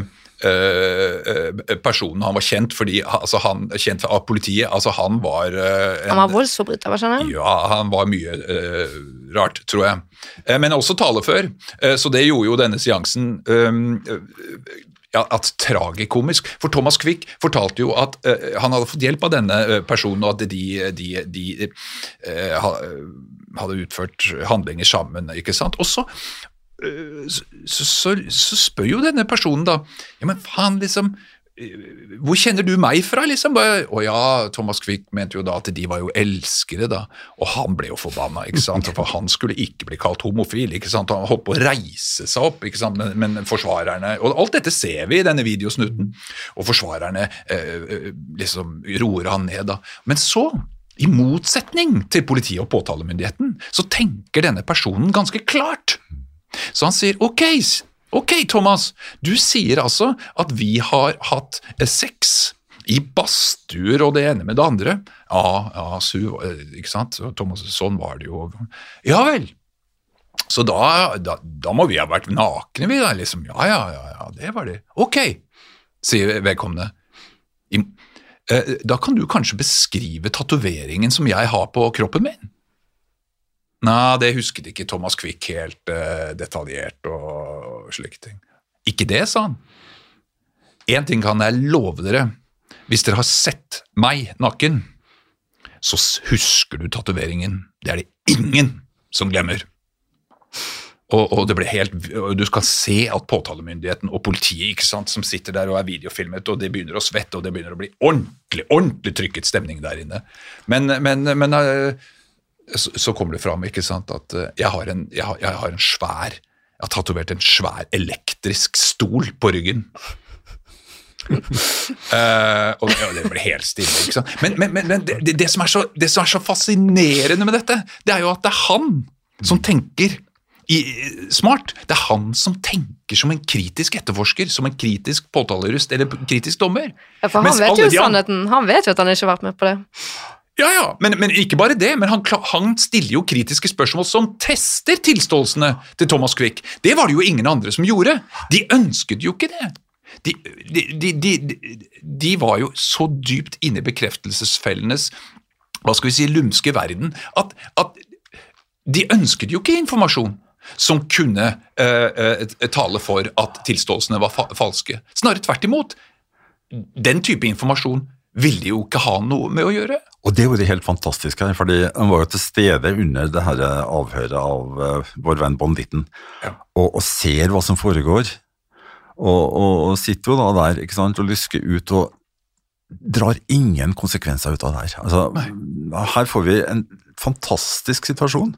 personen. Han var kjent fordi altså han, kjent av politiet. altså Han var eh, en, Han var voldsforbryter, hva skjønner jeg? ja, han var mye uh, rart, tror jeg. Eh, men også talefør, eh, så det gjorde jo denne seansen um, ja, at tragikomisk. For Thomas Quick fortalte jo at uh, han hadde fått hjelp av denne eh, personen, og at de, de, de uh, hadde utført handlinger sammen. ikke sant? Og så så, så, spør jo denne personen da Ja, men faen, liksom hvor kjenner du meg fra, liksom? Å ja, Thomas Quick mente jo da at de var jo elskere, da. Og han ble jo forbanna, ikke sant. (laughs) For han skulle ikke bli kalt homofil, ikke sant. Han holdt på å reise seg opp, ikke sant. Men, men forsvarerne Og alt dette ser vi i denne videosnutten. Og forsvarerne eh, eh, liksom roer han ned, da. Men så i motsetning til politiet og påtalemyndigheten, så tenker denne personen ganske klart. Så han sier ok, ok Thomas, du sier altså at vi har hatt eh, sex I badstuer og det ene med det andre. Ja, ja, su, ikke sant. Thomas, sånn var det jo. Ja vel. Så da, da, da, må vi ha vært nakne, vi da. liksom. Ja, ja, ja, ja det var det. Ok, sier vedkommende. I, eh, da kan du kanskje beskrive tatoveringen som jeg har på kroppen min? Nei, det husket ikke Thomas Quick helt uh, detaljert og slike ting. Ikke det, sa han. Én ting kan jeg love dere. Hvis dere har sett meg naken, så husker du tatoveringen. Det er det ingen som glemmer. Og, og, det ble helt, Du skal se at påtalemyndigheten og politiet ikke sant, som sitter der og er videofilmet, og det begynner å svette, og det begynner å bli ordentlig ordentlig trykket stemning der inne. Men, men, men eh, så, så, kommer det fram ikke sant, at eh, jeg har en, jeg har, jeg har en svær Jeg har tatovert en svær elektrisk stol på ryggen. uh, (laughs) og det ble helt stille. ikke sant? Men, men, men det, det, som så, det, som er så, fascinerende med dette, det er jo at det er han som tenker i, smart. Det er han som tenker som en kritisk etterforsker, som en kritisk påtalerust eller kritisk dommer. Ja, for han vet jo sannheten. Han vet jo at han ikke har vært med på det. Ja, ja, men, men ikke bare det. men han, han, stiller jo kritiske spørsmål som tester tilståelsene til Thomas Quick. Det var det jo ingen andre som gjorde. De ønsket jo ikke det. De, de, de, de var jo så dypt inne i bekreftelsesfellenes hva skal vi si, lumske verden at, at de ønsket jo ikke informasjon som kunne uh, uh, tale for at tilståelsene var fa falske. Snarere tvert imot. Den type informasjon ville jo ikke ha noe med å gjøre. Og det er jo det helt fantastiske her, fordi han var jo til stede under det her avhøret av uh, vår venn banditten, ja. og, og, ser hva som foregår. Og, og, og, sitter jo da der ikke sant, og lysker ut og drar ingen konsekvenser ut av det her. Altså, her får vi en fantastisk situasjon.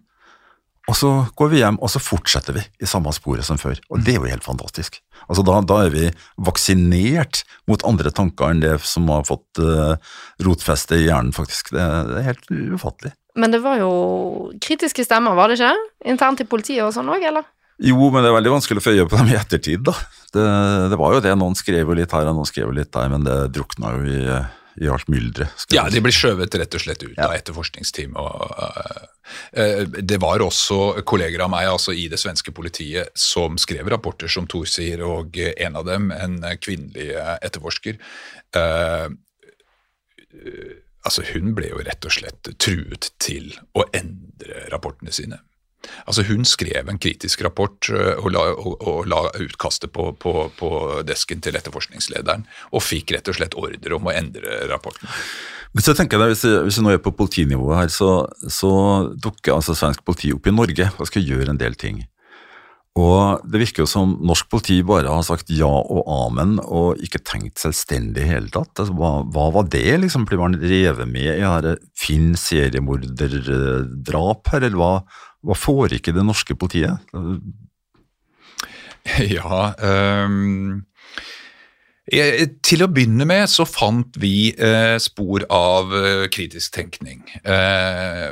Og så går vi hjem, og så fortsetter vi i samme sporet som før. Og det er jo helt fantastisk. Altså da, da er vi vaksinert mot andre tanker enn det som har fått uh, rotfeste i hjernen, faktisk. Det, det, er helt ufattelig. Men det var jo kritiske stemmer, var det ikke? Internt i politiet og sånn òg, eller? Jo, men det er veldig vanskelig å få øye på dem i ettertid, da. Det, det, var jo det. Noen skrev jo litt her og noen skrev jo litt der, men det drukna jo i i alt mylderet. Ja, de blir skjøvet rett og slett ut ja. av etterforskningsteamet Og, uh, det var også kolleger av meg altså i det svenske politiet som skrev rapporter, som Thor sier, og en av dem, en kvinnelig etterforsker uh, altså Hun ble jo rett og slett truet til å endre rapportene sine. Altså Hun skrev en kritisk rapport og la, og, og la utkastet på, på, på, desken til etterforskningslederen, og fikk rett og slett ordre om å endre rapporten. Så tenker jeg Hvis, vi nå er på politinivået her, så, så dukker altså svensk politi opp i Norge og skal gjøre en del ting. Og Det virker jo som norsk politi bare har sagt ja og amen og ikke tenkt selvstendig i hele tatt. Altså, hva, hva, var det? liksom? Blir man revet med i dette Finn seriemorderdrap her, eller hva? Hva får ikke det norske politiet? (laughs) Ja um, Til å begynne med så fant vi eh, spor av uh, kritisk tenkning. Eh,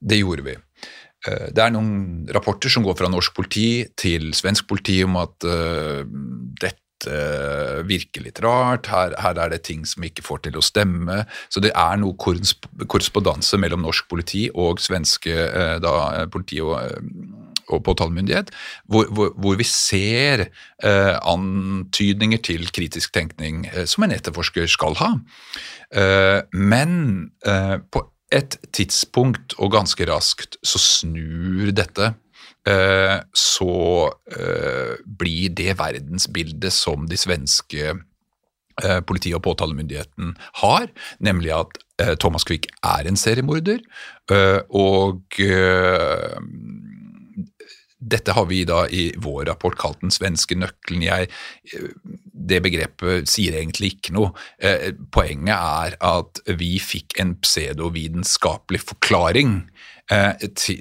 det gjorde vi. Det er noen rapporter som går fra norsk politi til svensk politi om at dette virker litt rart, her, her, er det ting som ikke får til å stemme. Så det er noe korrespondanse mellom norsk politi og svenske eh, da, politi og, eh, og påtalemyndighet, hvor, hvor, hvor, vi ser eh, antydninger til kritisk tenkning eh, som en etterforsker skal ha. Eh, men eh, på et tidspunkt, og ganske raskt, så snur dette. Eh, så eh, blir det verdensbildet som de svenske politi- og påtalemyndigheten har, nemlig at Thomas Quick er en seriemorder. Og dette har vi da i vår rapport kalt den svenske nøkkelen. Jeg, det begrepet sier egentlig ikke noe. Poenget er at vi fikk en pseudovitenskapelig forklaring Eh,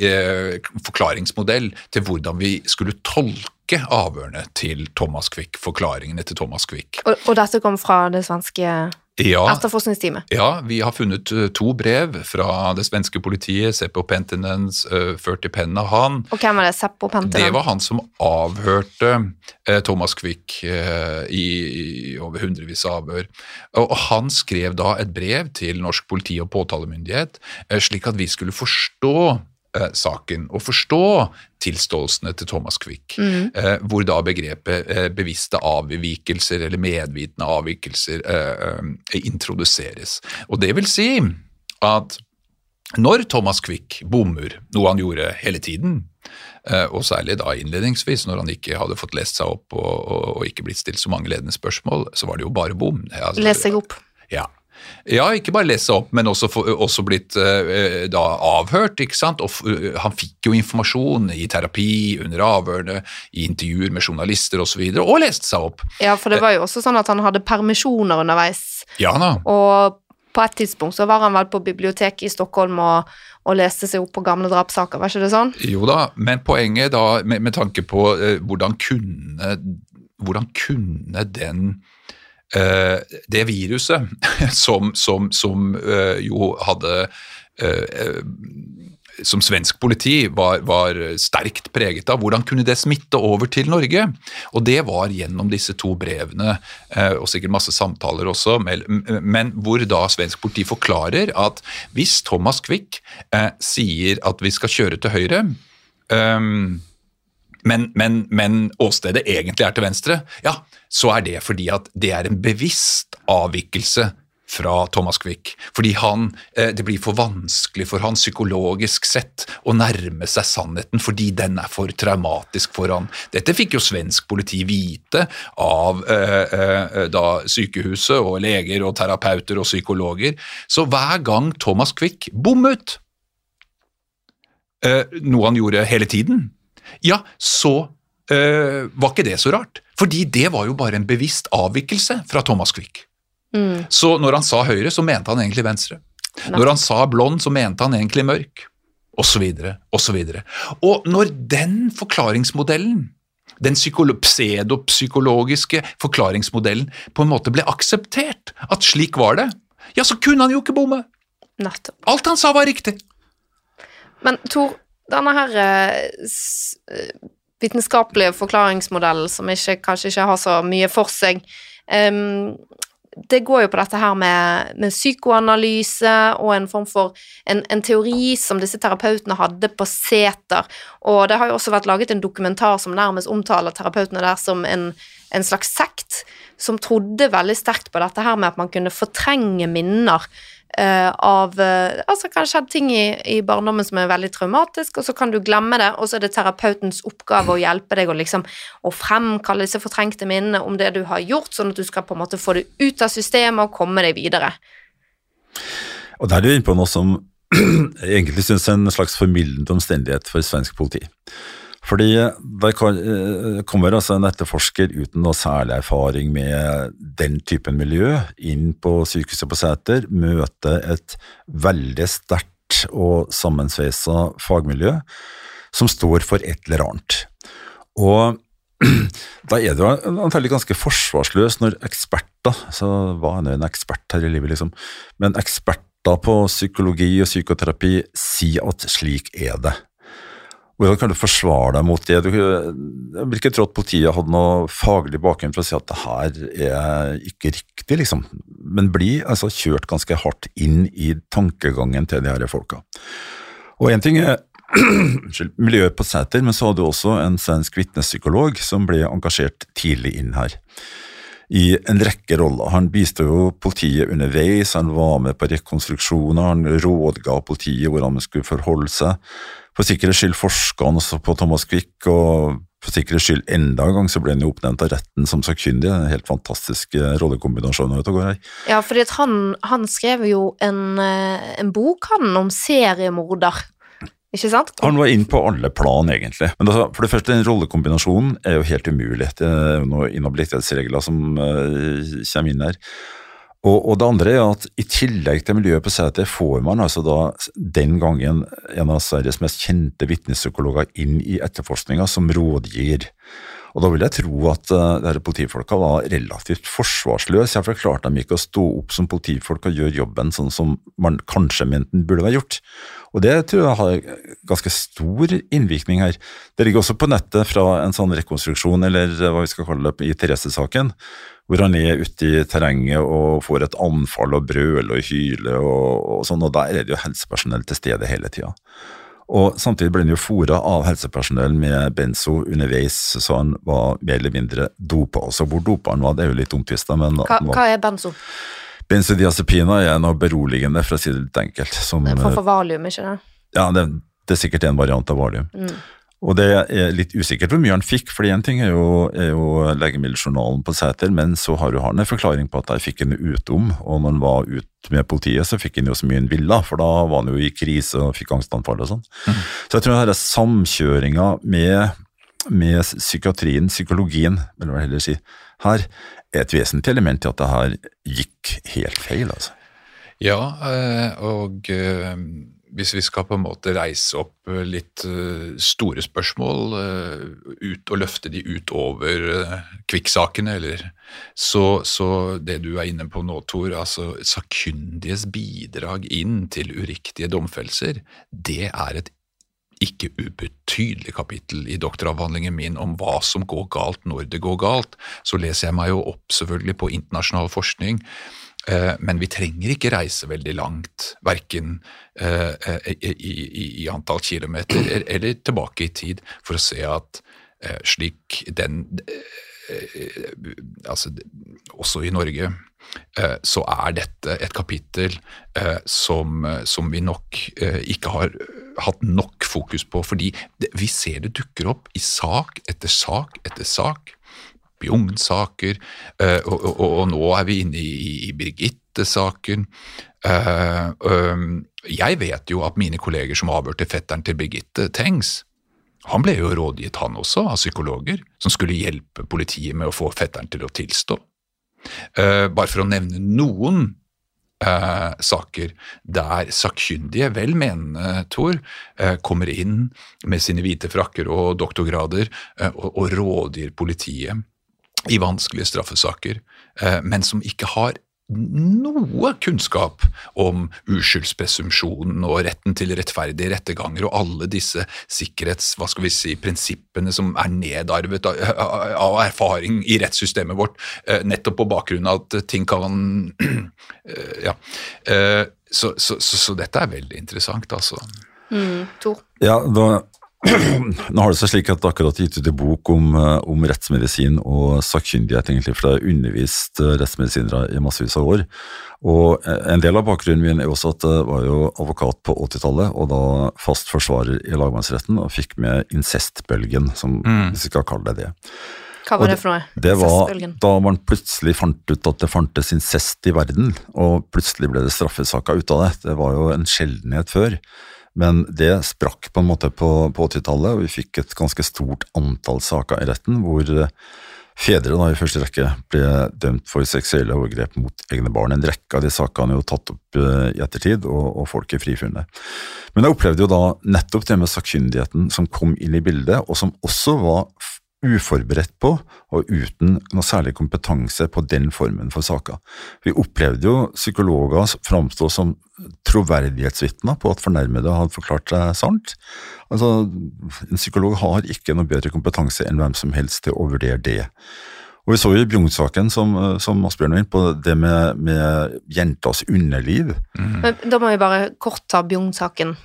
eh, forklaringsmodell til hvordan vi skulle tolke avhørene til Thomas Quick, forklaringene til Thomas Quick. Og, og dette kom fra det svenske Ja, etterforskningsteamet. ja, vi har funnet eh, to brev fra det svenske politiet, Seppo Pentinens, uh, ført i pennen av han. Og hvem var det? Seppo Pentinen? Det var han som avhørte uh, Thomas Quick uh, i, i over hundrevis av avhør. Og, og han skrev da et brev til norsk politi og påtalemyndighet, slik at vi skulle forstå eh, saken og forstå tilståelsene til Thomas Quick, eh, hvor da begrepet eh, bevisste avvikelser eller medvitende avvikelser eh, eh, introduseres. Og det vil si at når Thomas Quick bommer, noe han gjorde hele tiden, eh, og særlig da innledningsvis, når han ikke hadde fått lest seg opp og, og, og ikke blitt stilt så mange ledende spørsmål, så var det jo bare bom. Altså, Les seg opp. Ja. Ja, ikke bare lest seg opp, men også, for, også blitt uh, da avhørt. ikke sant? Og eh, han fikk jo informasjon i terapi, under avhørene, i intervjuer med journalister osv., og, så videre, og leste seg opp. Ja, for det var jo også sånn at han hadde permisjoner underveis. Ja da. Og på et tidspunkt så var han vel på biblioteket i Stockholm og, og leste seg opp på gamle drapssaker, var ikke det sånn? Jo da, men poenget da, med, med tanke på uh, hvordan kunne hvordan kunne den eh, det viruset (laughs) som, som, som eh, jo hadde eh, eh, som svensk politi var, var sterkt preget av. Hvordan kunne det smitte over til Norge? Og det var gjennom disse to brevene, eh, og sikkert masse samtaler også, men hvor da svensk politi forklarer at hvis Thomas Quick eh, sier at vi skal kjøre til høyre, ehm, men, men, men åstedet egentlig er til venstre, ja, så er det fordi at det er en bevisst avvikelse fra Thomas Quick. Fordi han, eh, det blir for vanskelig for han psykologisk sett å nærme seg sannheten, fordi den er for traumatisk for han. Dette fikk jo svensk politi vite av eh, eh, da sykehuset og leger og terapeuter og psykologer. Så hver gang Thomas Quick bommet, eh, noe han gjorde hele tiden, ja, så eh, var ikke det så rart. Fordi det var jo bare en bevisst avvikelse fra Thomas Quick. Mm. Så når han sa høyre, så mente han egentlig venstre. Når han sa blond, så mente han egentlig mørk. Og så videre, og så videre. Og når den forklaringsmodellen, den psykolo- pseudopsykologiske forklaringsmodellen, på en måte ble akseptert, at slik var det, ja, så kunne han jo ikke bomme. Alt han sa var riktig. Men Tor, denne her eh, eh, vitenskapelige forklaringsmodellen, som ikke, kanskje ikke har så mye for seg, um, det går jo på dette her med, med psykoanalyse og en form for en, en teori som disse terapeutene hadde på seter. Og det har jo også vært laget en dokumentar som nærmest omtaler terapeutene der som en, en slags sekt, som trodde veldig sterkt på dette her med at man kunne fortrenge minner eh, av uh, Altså, det kan ha skjedd ting i, i barndommen som er veldig traumatisk, og så kan du glemme det, og så er det terapeutens oppgave å hjelpe deg å liksom å fremkalle disse fortrengte minnene om det du har gjort, sånn at du skal på en måte få det ut av systemet og komme deg videre. Og der er du inne på noe som (clears throat) egentlig synes er en slags formildende omstendighet for svensk politi. Fordi det eh, kommer altså en etterforsker uten noe særlig erfaring med den typen miljø inn på sykehuset på Sæter, møter et veldig sterkt og sammensveisa fagmiljø som står for et eller annet. Og (clears throat) da er jo antagelig ganske forsvarsløst når eksperter, så hva er nå en ekspert her i livet, liksom, men eksperter på psykologi og psykoterapi sier at slik er det. Hvordan kan du forsvare deg mot det? Du, jeg vil ikke tro at politiet hadde noe faglig bakgrunn for å si at det her er ikke riktig, liksom. Men blir altså kjørt ganske hardt inn i tankegangen til de her folka. Og en ting er miljøet på Sæter, men så hadde du også en svensk vitnepsykolog som ble engasjert tidlig inn her. I en rekke roller. Han bistod jo politiet underveis, han var med på rekonstruksjoner, han rådga politiet hvordan de skulle forholde seg. For sikkerhets skyld forska han også på Thomas Quick, og for sikkerhets skyld enda en gang så ble han jo oppnevnt av retten som sakkyndig. En helt fantastisk eh, rollekombinasjon. går her. Ja, for han, han skrev jo en, eh, en bok, han, om seriemorder. Ikke sant? Han var inn på alle plan, egentlig. Men altså, for det første, den rollekombinasjonen er jo helt umulig. Det er jo noen inhabilitetsregler som uh, kommer inn her. Og, og det andre er at i tillegg til miljøet på setet, får man altså da den gangen en av Sveriges mest kjente vitnepsykologer inn i etterforskninga som rådgir. Og da vil jeg tro at uh, politifolka var relativt forsvarsløse. Jeg klarte de ikke å stå opp som politifolk og gjøre jobben sånn som man kanskje mente den burde vært gjort. Og det tror jeg har ganske stor innvirkning her. Det ligger også på nettet fra en sånn rekonstruksjon, eller hva vi skal kalle det, i Therese-saken, hvor han er ute i terrenget og får et anfall og brøler og hyler og, og sånn, og der er det jo helsepersonell til stede hele tida. Og Samtidig ble han jo fora av helsepersonell med benzo underveis, så han var mer eller mindre dopa også. Hvor dopa han var, det er jo litt omtvista. Hva, hva er benzo? Benzodiazepina er noe beroligende, for å si det litt enkelt. Som, en form for valium, ikke det? Ja, det, det er sikkert en variant av valium. Mm. Og det er litt usikkert hvor mye han fikk, for én ting er jo, er jo legemiddeljournalen på Sæter, men så har jo han en forklaring på at de fikk han utom, og når han var ute med politiet, så fikk han jo så mye han ville, for da var han jo i krise og fikk angstanfall og sånn. Mm. Så jeg tror denne samkjøringa med, med psykiatrien, psykologien, vil jeg heller si, her, er et vesentlig element til at det her gikk helt feil, altså. Ja, eh, og eh, hvis vi skal på en måte reise opp eh, litt eh, store spørsmål eh, ut og løfte de utover kvikksakene, eller så, så, det du er inne på nå, Tor, altså sakkyndiges bidrag inn til uriktige domfellelser, det er et ikke ubetydelig kapittel i doktoravhandlingen min om hva som går galt når det går galt. Så leser jeg meg jo opp selvfølgelig på internasjonal forskning men vi trenger ikke reise veldig langt, verken eh, eh, i, i, i antall kilometer eller tilbake i tid, for å se at slik den Altså, også i Norge så er dette et kapittel som, som vi nok ikke har hatt nok fokus på, fordi vi ser det dukker opp i sak etter sak etter sak Bjugn-saker, uh, og, og, og, nå er vi inne i, i Birgitte-saken. Um, jeg vet jo at mine kolleger som avhørte fetteren til Birgitte Tengs, han ble jo rådgitt, han også, av psykologer, som skulle hjelpe politiet med å få fetteren til å tilstå. Uh, bare for å nevne noen Eh, saker der sakkyndige, velmenende Tor, eh, kommer inn med sine hvite frakker og doktorgrader eh, og, og rådgir politiet i vanskelige straffesaker, eh, men som ikke har noe kunnskap om uskyldspresumpsjonen og retten til rettferdige retterganger og alle disse sikkerhets, hva skal vi si, prinsippene som er nedarvet av, av erfaring i rettssystemet vårt, eh, nettopp på bakgrunn av at ting kan (clears throat) eh, Ja. Så, så, så, så dette er veldig interessant, altså. Mm, to. Ja, da (clears throat) Nå har det seg slik at akkurat gitt ut en bok om, eh, om, rettsmedisin og sakkyndighet, egentlig, for det er undervist eh, rettsmedisinere i massevis av år. Og eh, En del av bakgrunnen min er også at jeg var jo advokat på 80-tallet, og da fast forsvarer i lagmannsretten, og fikk med incestbølgen, som, mm. hvis vi skal kalle det det. Hva var det for noe? Det var da man plutselig fant ut at det fantes incest i verden, og plutselig ble det straffesaker ut av det. Det var jo en sjeldenhet før. Men det sprakk på en måte på, på 80-tallet, og vi fikk et ganske stort antall saker i retten hvor eh, fedre da i første rekke ble dømt for seksuelle overgrep mot egne barn. En rekke av de sakene er jo tatt opp eh, i ettertid, og, og folk er frifunnet. Men jeg opplevde jo da nettopp det med sakkyndigheten som kom inn i bildet, og som også var uforberedt på og uten noe særlig kompetanse på den formen for saker. Vi opplevde jo psykologer framstå som troverdighetsvitner på at fornærmede hadde forklart seg sant. Altså, En psykolog har ikke noe bedre kompetanse enn hvem som helst til å vurdere det. Og Vi så jo i Bjugn-saken, som, som Asbjørn var inne på, det med, med jentas underliv. Mm. Da må vi bare kort ta Bjugn-saken,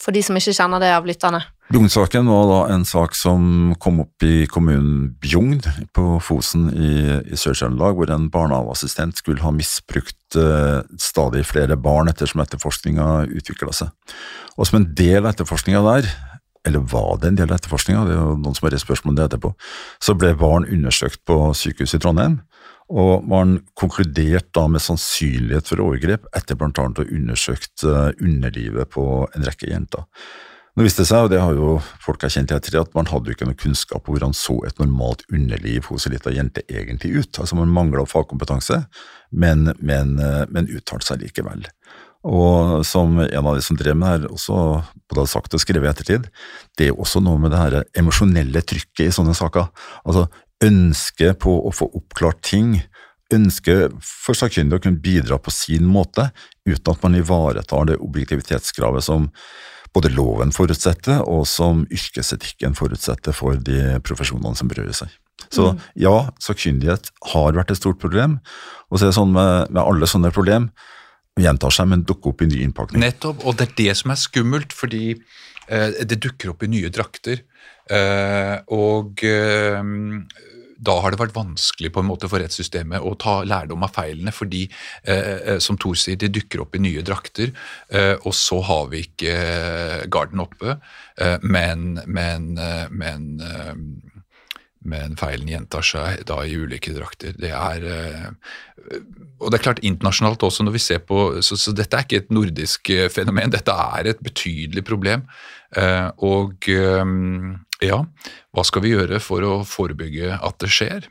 for de som ikke kjenner det av lytterne. Bjugn-saken var da en sak som kom opp i kommunen Bjugn på Fosen i, i Sør-Trøndelag, hvor en barnehageassistent skulle ha misbrukt eh, stadig flere barn ettersom etterforskninga utvikla seg. Og som en del av etterforskninga der, eller var det en del av etterforskninga, det er jo noen som har reist spørsmål om det etterpå, så ble barn undersøkt på sykehuset i Trondheim. Og man konkluderte da med sannsynlighet for overgrep etter bl.a. å ha undersøkt eh, underlivet på en rekke jenter. Nå viste det seg, og det har jo folk erkjent i ettertid, at man hadde jo ikke noe kunnskap om hvordan så et normalt underliv hos ei lita jente egentlig ut. Altså Man mangla fagkompetanse, men, men, men uttalte seg likevel. Og som en av de som drev med det her, også både hadde sagt og skrevet i ettertid, det er også noe med det her emosjonelle trykket i sånne saker. Altså ønsket på å få oppklart ting, ønsket for sakkyndig å kunne bidra på sin måte, uten at man ivaretar det objektivitetskravet som både loven forutsetter, og som yrkesetikken forutsetter for de profesjonene som berører seg. Så Mm. ja, sakkyndighet har vært et stort problem, og så er det sånn med, med alle sånne problem, gjentar seg, men dukker opp i ny innpakning. Nettopp, og det er det som er skummelt, fordi eh, det dukker opp i nye drakter. Eh, og eh, da har det vært vanskelig på en måte for rettssystemet å ta lærdom av feilene, fordi eh, eh, som Thor sier, de dukker opp i nye drakter, eh, og så har vi ikke eh, garden oppe, eh, men, men, eh, men men feilen gjentar seg da i ulike drakter. Det er Og det er klart internasjonalt også, når vi ser på Så, så dette er ikke et nordisk fenomen, dette er et betydelig problem. Og ja, hva skal vi gjøre for å forebygge at det skjer?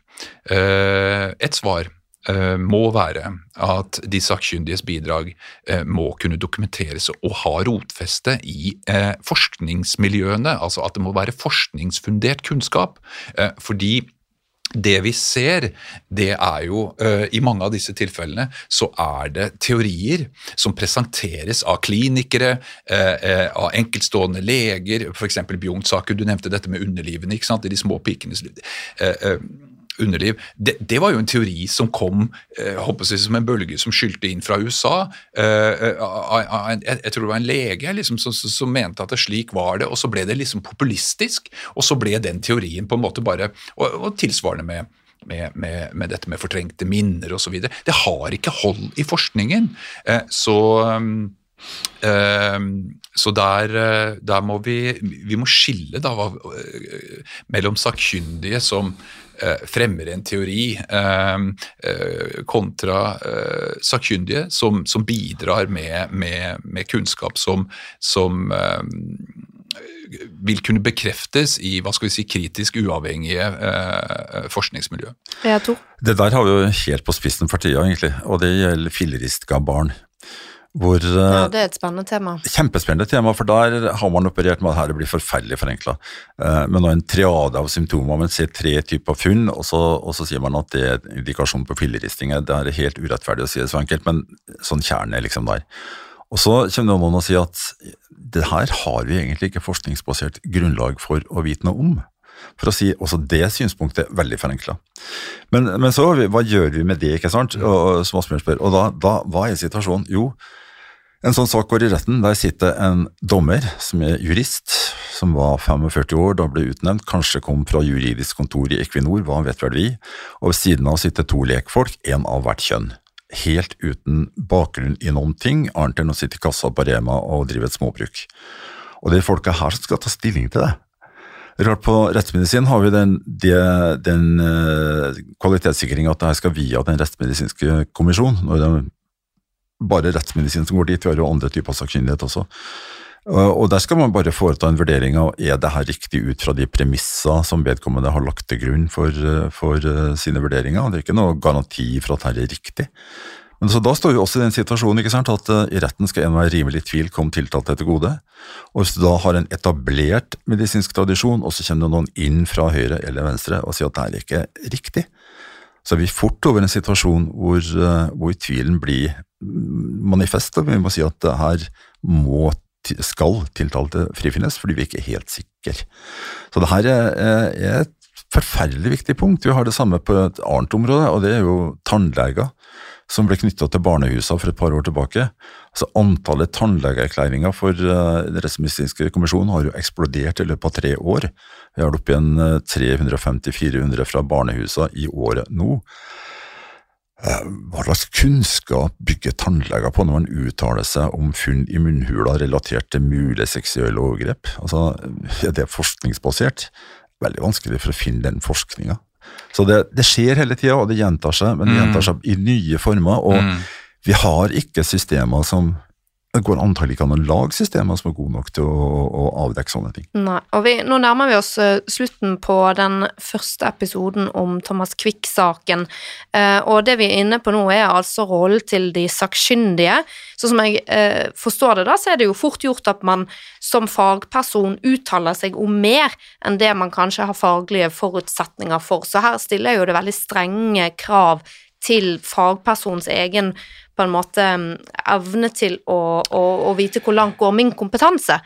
Eh, Et svar eh, må være at de sakkyndiges bidrag eh, må kunne dokumenteres og ha rotfeste i forskningsmiljøene, altså at det må være forskningsfundert kunnskap. Fordi det vi ser, det er jo eh, I mange av disse tilfellene så er det teorier som presenteres av klinikere, eh, eh, av enkeltstående leger, f.eks. Bjugn-saken, du nevnte dette med underlivene, ikke sant? i de små pikenes liv. Underliv. Det, det var jo en teori som kom eh, håper jeg, som en bølge som skylte inn fra USA. Eh, eh, jeg, jeg tror det var en lege liksom, som, som, mente at det slik var det, og så ble det liksom populistisk, og så ble den teorien på en måte bare Og, og tilsvarende med med, med, med dette med fortrengte minner osv. Det har ikke hold i forskningen. Eh, så um, så der, eh, der må vi Vi må skille da, eh, mellom sakkyndige som eh, fremmer en teori, eh, eh, kontra sakkyndige som, som bidrar med, med, med kunnskap som, som eh, vil kunne bekreftes i hva skal vi si, kritisk uavhengige eh, forskningsmiljø. Det der har vi jo helt på spissen for tida, egentlig, og det gjelder filleristga barn. Hvor Ja, eh, det er et spennende tema. Kjempespennende tema, for der har man operert med at dette blir forferdelig forenkla. Men nå en triade av symptomer, man ser tre typer funn, og så, og så sier man at det er en indikasjon på filleristinger. Det er helt urettferdig å si det så enkelt, men sånn kjernen er liksom der. Og så kommer noen og sier at det her har vi egentlig ikke forskningsbasert grunnlag for å vite noe om. For å si også det synspunktet veldig forenkla. Men, men så, hva gjør vi med det, ikke sant? Og, og, som Asbjørn spør. Og da, da, hva er situasjonen? Jo, en sånn sak går i retten. Der sitter en dommer som er jurist, som var 45 år da ble utnevnt, kanskje kom fra juridisk kontor i Equinor, hva vet vel vi, og ved siden av sitter to lekfolk, en av hvert kjønn. Helt uten bakgrunn i noen ting, annet enn å sitte i kassa på Rema og drive et småbruk. Og det er folka her som skal ta stilling til det. Rart På rettsmedisin har vi den, den uh, kvalitetssikringa at det her skal via Den rettsmedisinske kommisjon. Når er bare rettsmedisin som går dit, vi har jo andre typer sakkyndighet også. Og der skal man bare foreta en vurdering av er det her riktig ut fra de premisser som vedkommende har lagt til grunn for, for eh, sine vurderinger. Det er ikke noe garanti for at dette er riktig. Men så Da står vi også i den situasjonen ikke sant, at eh, i retten skal en være rimelig tvil komme tiltalte til gode. Og Hvis du da har en etablert medisinsk tradisjon, og så kommer det noen inn fra høyre eller venstre og sier at det er ikke riktig, så er vi fort over en situasjon hvor, eh, hvor tvilen blir manifest. og Vi må si at her må, skal tiltalte frifinnes, fordi vi er ikke helt sikre. Så det her er, er- er et forferdelig viktig punkt. Vi har det samme på et annet område, og det er jo tannleger som ble knytta til barnehusene for et par år tilbake. Altså Antallet tannlegeerklæringer for uh, Den rettsmedisinske kommisjonen har jo eksplodert i løpet av tre år. Vi har det opp igjen eh, 350-400 fra barnehusene i året nå. Eh, Hva slags kunnskap bygger tannleger på når man uttaler seg om funn i munnhula relatert til mulige seksuelle overgrep? Altså, Er det forskningsbasert? Veldig vanskelig for å finne den forskninga. Så det, det skjer hele tida, og det gjentar seg, men det Mm. gjentar seg i nye former. Og Mm. vi har ikke systemer som det går antagelig ikke an å lage systemer som er gode nok til å, å avdekke sånne ting. Nei, og vi, Nå nærmer vi oss uh, slutten på den første episoden om Thomas Quick-saken. Eh, og det vi er inne på nå, er altså rollen til de sakkyndige. Så som jeg eh, forstår det, da, så er det jo fort gjort at man som fagperson uttaler seg om mer enn det man kanskje har faglige forutsetninger for. Så her stiller jeg jo det veldig strenge krav til fagpersonens egen på en måte evne til å, å, å vite hvor langt går min kompetanse.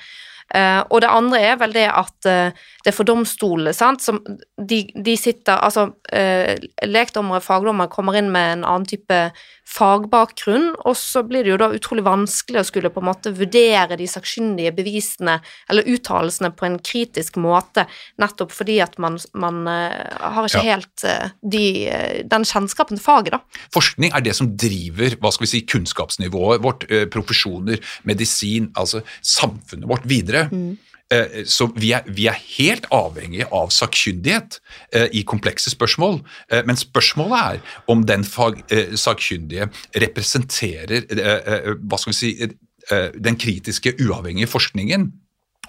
Uh, og det andre er vel det at uh, det er for domstolene, sant, som de, de, sitter Altså, uh, lekdommere, fagdommere kommer inn med en annen type fagbakgrunn, og så blir det jo da utrolig vanskelig å skulle på en måte vurdere de sakkyndige bevisene eller uttalelsene på en kritisk måte, nettopp fordi at man, man har ikke ja. helt de, den kjennskapen til faget, da. Forskning er det som driver hva skal vi si, kunnskapsnivået vårt, profesjoner, medisin, altså samfunnet vårt videre. Mm. Så vi er, vi er, helt avhengige av sakkyndighet eh, i komplekse spørsmål. Eh, men spørsmålet er om den fag, eh, sakkyndige representerer hva skal vi si, den kritiske, uavhengige forskningen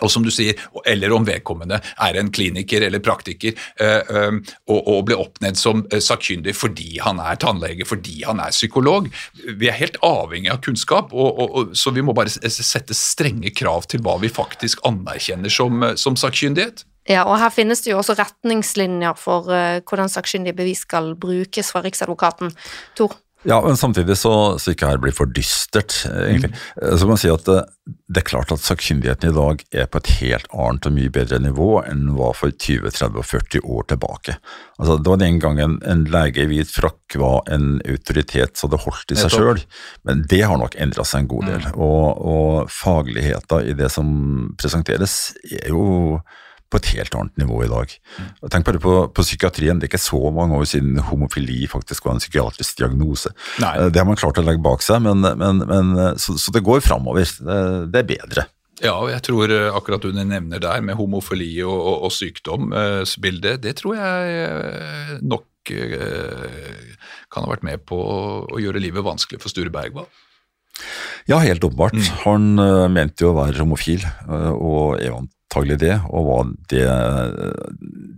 og som du sier, eller om vedkommende er en kliniker eller praktiker øh, og, og ble oppnevnt som eh, sakkyndig fordi han er tannlege, fordi han er psykolog. Vi er helt avhengig av kunnskap, og, og, så vi må bare sette strenge krav til hva vi faktisk anerkjenner som, som sakkyndighet. Ja, og her finnes det jo også retningslinjer for hvordan sakkyndige bevis skal brukes fra Riksadvokaten. Tor? Ja, men samtidig så, så ikke her blir for dystert, egentlig. Mm. Så man si at det, det, er klart at sakkyndigheten i dag er på et helt annet og mye bedre nivå enn den var for 20, 30 og 40 år tilbake. Altså, det var den gangen en lege i hvit frakk var en autoritet så det holdt i seg sjøl, men det har nok endra seg en god del. Mm. Og, og fagligheten i det som presenteres, er jo på et helt annet nivå i dag. Tenk bare på, på, psykiatrien. Det er ikke så mange år siden homofili faktisk var en psykiatrisk diagnose. Nei. Eh, det har man klart å legge bak seg, men, men, men eh, så, så, det går framover. Det, det, er bedre. Ja, og jeg tror eh, akkurat du nevner der med homofili og, og, og sykdomsbildet, det tror jeg nok kan ha vært med på å gjøre livet vanskelig for Sture Bergwall. Ja, helt åpenbart. Mm. Han mente jo å være homofil, og er vant antagelig det, og var det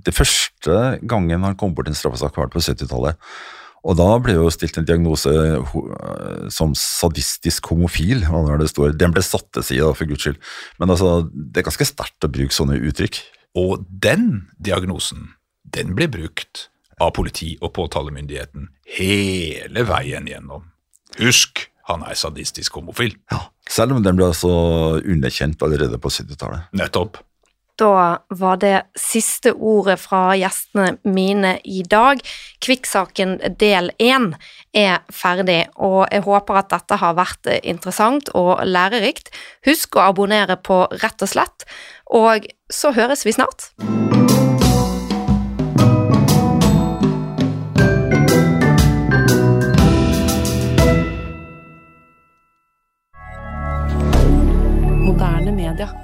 det første gangen han kom bort en straffesak, var på 70-tallet. Og da ble jo stilt en diagnose som sadistisk homofil. Det står. Den ble satt til side, for guds skyld. Men altså, det er ganske sterkt å bruke sånne uttrykk. Og den diagnosen, den ble brukt av politi og påtalemyndigheten hele veien gjennom. Husk, han er sadistisk homofil. Ja. Selv om den ble altså underkjent allerede på 70-tallet. Nettopp. Da var det siste ordet fra gjestene mine i dag. Kvikksaken del én er ferdig, og jeg håper at dette har vært interessant og lærerikt. Husk å abonnere på Rett og slett, og så høres vi snart. Moderne media.